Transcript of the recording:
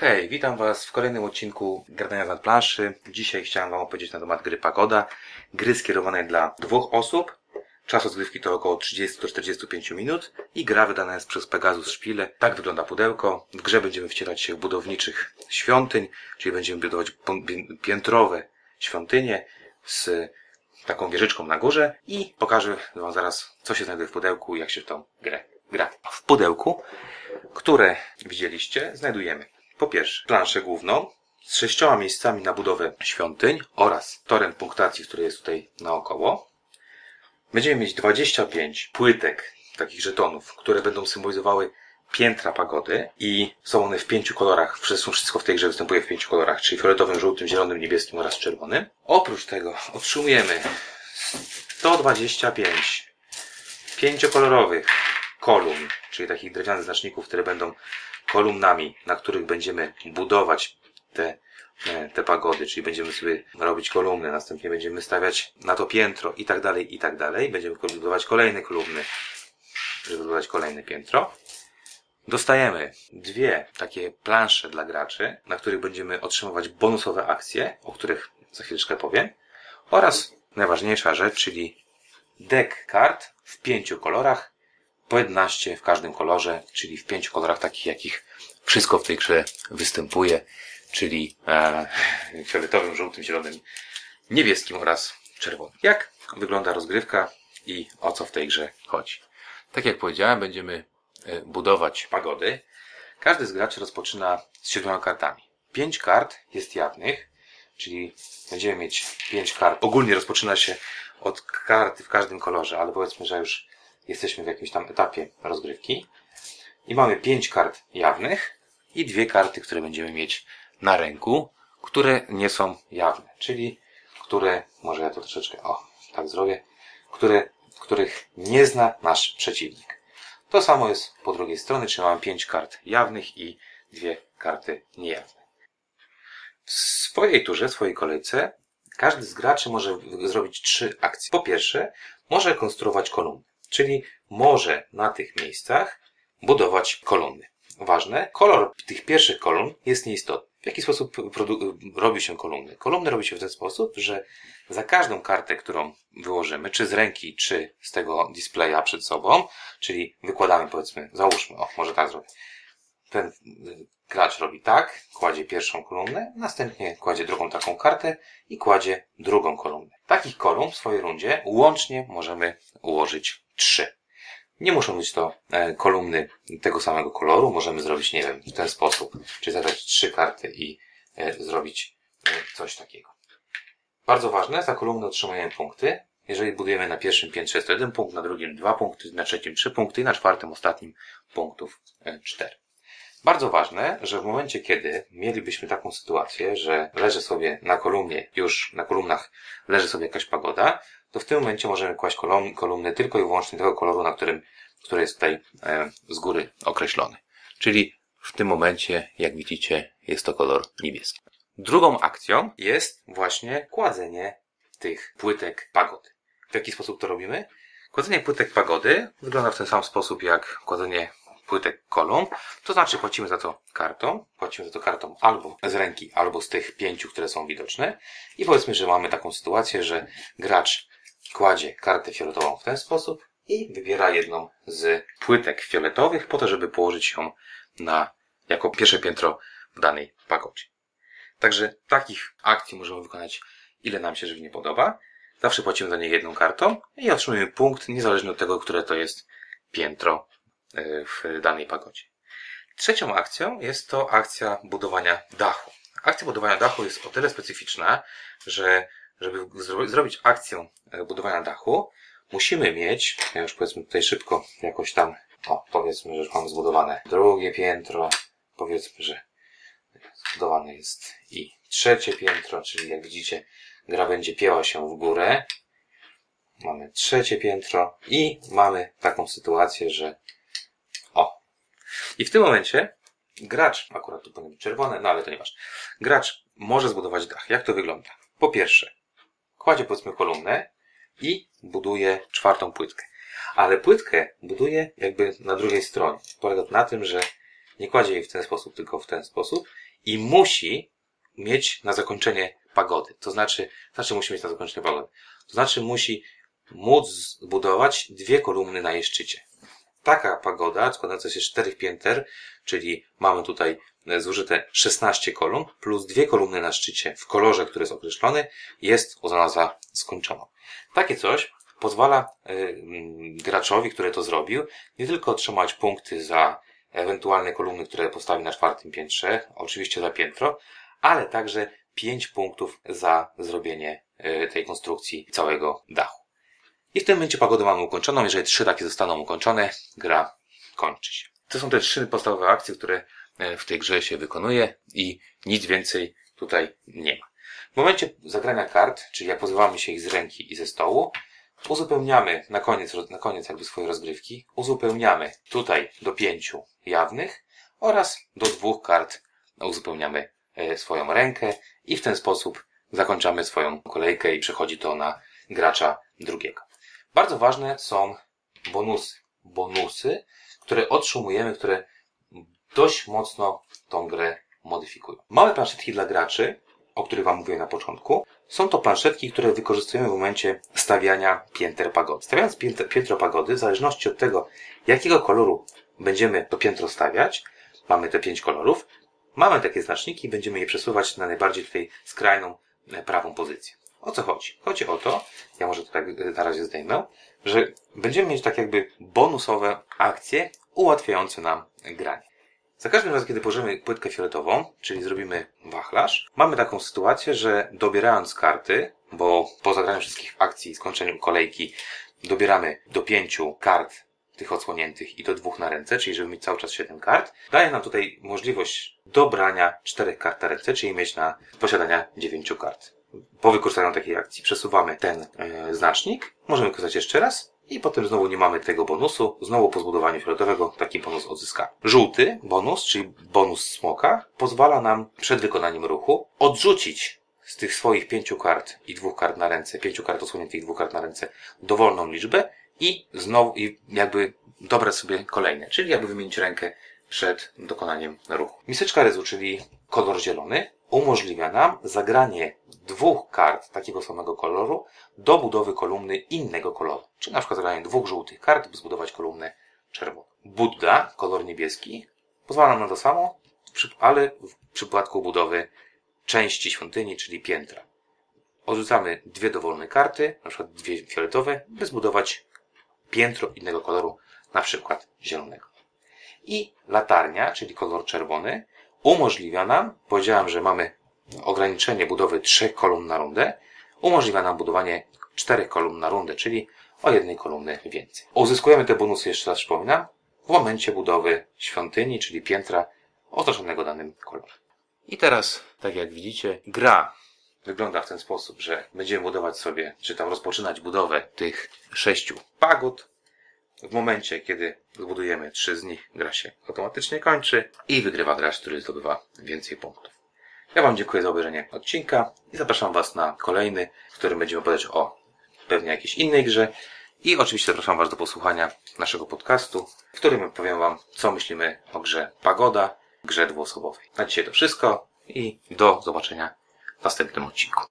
Hej, witam Was w kolejnym odcinku Gradania nad planszy. Dzisiaj chciałem Wam opowiedzieć na temat gry Pagoda. Gry skierowanej dla dwóch osób. Czas rozgrywki to około 30-45 minut i gra wydana jest przez Pegasus Szpile. Tak wygląda pudełko. W grze będziemy wcielać się budowniczych świątyń, czyli będziemy budować piętrowe świątynie z taką wieżyczką na górze i pokażę Wam zaraz, co się znajduje w pudełku i jak się w tą grę gra. W pudełku, które widzieliście, znajdujemy po pierwsze planszę główną z sześcioma miejscami na budowę świątyń oraz torem punktacji, który jest tutaj naokoło. Będziemy mieć 25 płytek, takich żetonów, które będą symbolizowały piętra pagody i są one w pięciu kolorach. Wszystko w tej grze występuje w pięciu kolorach, czyli fioletowym, żółtym, zielonym, niebieskim oraz czerwonym. Oprócz tego otrzymujemy 125 pięciokolorowych kolumn, czyli takich drewnianych znaczników, które będą kolumnami, na których będziemy budować te, e, te pagody, czyli będziemy sobie robić kolumny, następnie będziemy stawiać na to piętro i tak dalej, i tak dalej. Będziemy budować kolejne kolumny, żeby budować kolejne piętro. Dostajemy dwie takie plansze dla graczy, na których będziemy otrzymywać bonusowe akcje, o których za chwileczkę powiem. Oraz najważniejsza rzecz, czyli deck kart w pięciu kolorach, po 11 w każdym kolorze, czyli w pięciu kolorach takich, jakich wszystko w tej grze występuje, czyli e, fioletowym, żółtym, zielonym, niebieskim oraz czerwonym. Jak wygląda rozgrywka i o co w tej grze chodzi? Tak jak powiedziałem, będziemy e, budować pagody. Każdy z graczy rozpoczyna z siedmioma kartami. Pięć kart jest jawnych, czyli będziemy mieć pięć kart. Ogólnie rozpoczyna się od karty w każdym kolorze, ale powiedzmy, że już jesteśmy w jakimś tam etapie rozgrywki. I mamy pięć kart jawnych i dwie karty, które będziemy mieć na ręku, które nie są jawne, czyli które, może ja to troszeczkę, o, tak zrobię, które, których nie zna nasz przeciwnik. To samo jest po drugiej stronie, czyli mamy pięć kart jawnych i dwie karty niejawne. W swojej turze, w swojej kolejce, każdy z graczy może zrobić trzy akcje. Po pierwsze, może konstruować kolumny, czyli może na tych miejscach budować kolumny. Ważne, kolor tych pierwszych kolumn jest nieistotny. W jaki sposób robi się kolumny? Kolumny robi się w ten sposób, że za każdą kartę, którą wyłożymy, czy z ręki, czy z tego displaya przed sobą, czyli wykładamy powiedzmy, załóżmy, o, może tak zrobię. Ten y, gracz robi tak, kładzie pierwszą kolumnę, następnie kładzie drugą taką kartę i kładzie drugą kolumnę. Takich kolumn w swojej rundzie łącznie możemy ułożyć trzy. Nie muszą być to e, kolumny tego samego koloru. Możemy zrobić, nie wiem, w ten sposób. Czyli zabrać trzy karty i e, zrobić e, coś takiego. Bardzo ważne, za kolumny otrzymujemy punkty. Jeżeli budujemy na pierwszym piętrze jest to jeden punkt, na drugim dwa punkty, na trzecim trzy punkty i na czwartym, ostatnim punktów cztery. Bardzo ważne, że w momencie, kiedy mielibyśmy taką sytuację, że leży sobie na kolumnie, już na kolumnach leży sobie jakaś pagoda, to w tym momencie możemy kłaść kolum, kolumny tylko i wyłącznie tego koloru, na którym, który jest tutaj e, z góry określony. Czyli w tym momencie, jak widzicie, jest to kolor niebieski. Drugą akcją jest właśnie kładzenie tych płytek pagody. W jaki sposób to robimy? Kładzenie płytek pagody wygląda w ten sam sposób jak kładzenie płytek kolumn. To znaczy płacimy za to kartą. Płacimy za to kartą albo z ręki, albo z tych pięciu, które są widoczne. I powiedzmy, że mamy taką sytuację, że gracz kładzie kartę fioletową w ten sposób i wybiera jedną z płytek fioletowych po to, żeby położyć ją na, jako pierwsze piętro w danej pagodzie. Także takich akcji możemy wykonać ile nam się żywnie podoba. Zawsze płacimy za nie jedną kartą i otrzymujemy punkt niezależnie od tego, które to jest piętro w danej pagodzie. Trzecią akcją jest to akcja budowania dachu. Akcja budowania dachu jest o tyle specyficzna, że żeby zro- zrobić akcję e, budowania dachu, musimy mieć, ja już powiedzmy tutaj szybko jakoś tam, o, powiedzmy, że już mamy zbudowane drugie piętro, powiedzmy, że zbudowane jest i trzecie piętro, czyli jak widzicie, gra będzie pieła się w górę. Mamy trzecie piętro i mamy taką sytuację, że. I w tym momencie gracz, akurat tu powinno być czerwone, no ale to nieważne. Gracz może zbudować dach. Jak to wygląda? Po pierwsze, kładzie powiedzmy kolumnę i buduje czwartą płytkę. Ale płytkę buduje jakby na drugiej stronie. Polega to na tym, że nie kładzie jej w ten sposób, tylko w ten sposób i musi mieć na zakończenie pagody. To znaczy, znaczy musi mieć na zakończenie pagody. To znaczy musi móc zbudować dwie kolumny na jej szczycie. Taka pagoda składająca się z czterech pięter, czyli mamy tutaj zużyte 16 kolumn plus dwie kolumny na szczycie w kolorze, który jest określony, jest uznana za skończoną. Takie coś pozwala y, graczowi, który to zrobił, nie tylko otrzymać punkty za ewentualne kolumny, które postawi na czwartym piętrze, oczywiście za piętro, ale także 5 punktów za zrobienie y, tej konstrukcji całego dachu. I w tym momencie pagodę mamy ukończoną. Jeżeli trzy takie zostaną ukończone, gra kończy się. To są te trzy podstawowe akcje, które y, w tej grze się wykonuje i nic więcej tutaj nie ma. W momencie zagrania kart, czyli jak pozbywamy się ich z ręki i ze stołu, uzupełniamy na koniec, na koniec jakby swojej rozgrywki, uzupełniamy tutaj do pięciu jawnych oraz do dwóch kart uzupełniamy e, swoją rękę i w ten sposób zakończamy swoją kolejkę i przechodzi to na gracza drugiego. Bardzo ważne są bonusy. Bonusy, które otrzymujemy, które dość mocno tą grę modyfikują. Małe planszetki dla graczy, o których Wam mówiłem na początku, są to planszetki, które wykorzystujemy w momencie stawiania pięter pagody. Stawiając piętro pagody, w zależności od tego, jakiego koloru będziemy to piętro stawiać, mamy te pięć kolorów, mamy takie znaczniki i będziemy je przesuwać na najbardziej tutaj skrajną e, prawą pozycję. O co chodzi? Chodzi o to, ja może to tak e, na razie zdejmę, że będziemy mieć tak jakby bonusowe akcje ułatwiające nam granie. Za każdym razem, kiedy położymy płytkę fioletową, czyli zrobimy wachlarz, mamy taką sytuację, że dobierając karty, bo po zagraniu wszystkich akcji i skończeniu kolejki dobieramy do pięciu kart tych odsłoniętych i do dwóch na ręce, czyli żeby mieć cały czas siedem kart, daje nam tutaj możliwość dobrania czterech kart na ręce, czyli mieć na posiadania dziewięciu kart. Po wykorzystaniu takiej akcji przesuwamy ten e, znacznik, możemy wykorzystać jeszcze raz i potem znowu nie mamy tego bonusu. Znowu po zbudowaniu fioletowego taki bonus odzyskamy. Żółty bonus, czyli bonus smoka, pozwala nam przed wykonaniem ruchu odrzucić z tych swoich pięciu kart i dwóch kart na ręce, pięciu kart osłoniętych i dwóch kart na ręce, dowolną liczbę i znowu i jakby dobrać sobie kolejne, czyli jakby wymienić rękę przed dokonaniem ruchu. Miseczka rezu, czyli kolor zielony, umożliwia nam zagranie dwóch kart takiego samego koloru do budowy kolumny innego koloru. Czyli na przykład zagranie dwóch żółtych kart, by zbudować kolumnę czerwoną. Buddha, kolor niebieski, pozwala nam na to samo, ale w przypadku budowy części świątyni, czyli piętra. Odrzucamy dwie dowolne karty, na przykład dwie fioletowe, by zbudować piętro innego koloru, na przykład zielonego. I latarnia, czyli kolor czerwony, umożliwia nam, powiedziałem, że mamy ograniczenie budowy trzech kolumn na rundę, umożliwia nam budowanie czterech kolumn na rundę, czyli o jednej kolumny więcej. Uzyskujemy te bonusy, jeszcze raz przypominam, w momencie budowy świątyni, czyli piętra otoczonego danym kolorem. I teraz, tak jak widzicie, gra wygląda w ten sposób, że będziemy budować sobie, czy tam rozpoczynać budowę tych sześciu pagód. W momencie, kiedy zbudujemy trzy z nich, gra się automatycznie kończy i wygrywa gracz, który zdobywa więcej punktów. Ja Wam dziękuję za obejrzenie odcinka i zapraszam Was na kolejny, w którym będziemy opowiadać o pewnie jakiejś innej grze. I oczywiście zapraszam Was do posłuchania naszego podcastu, w którym powiem Wam, co myślimy o grze Pagoda, grze dwuosobowej. Na dzisiaj to wszystko i do zobaczenia w następnym odcinku.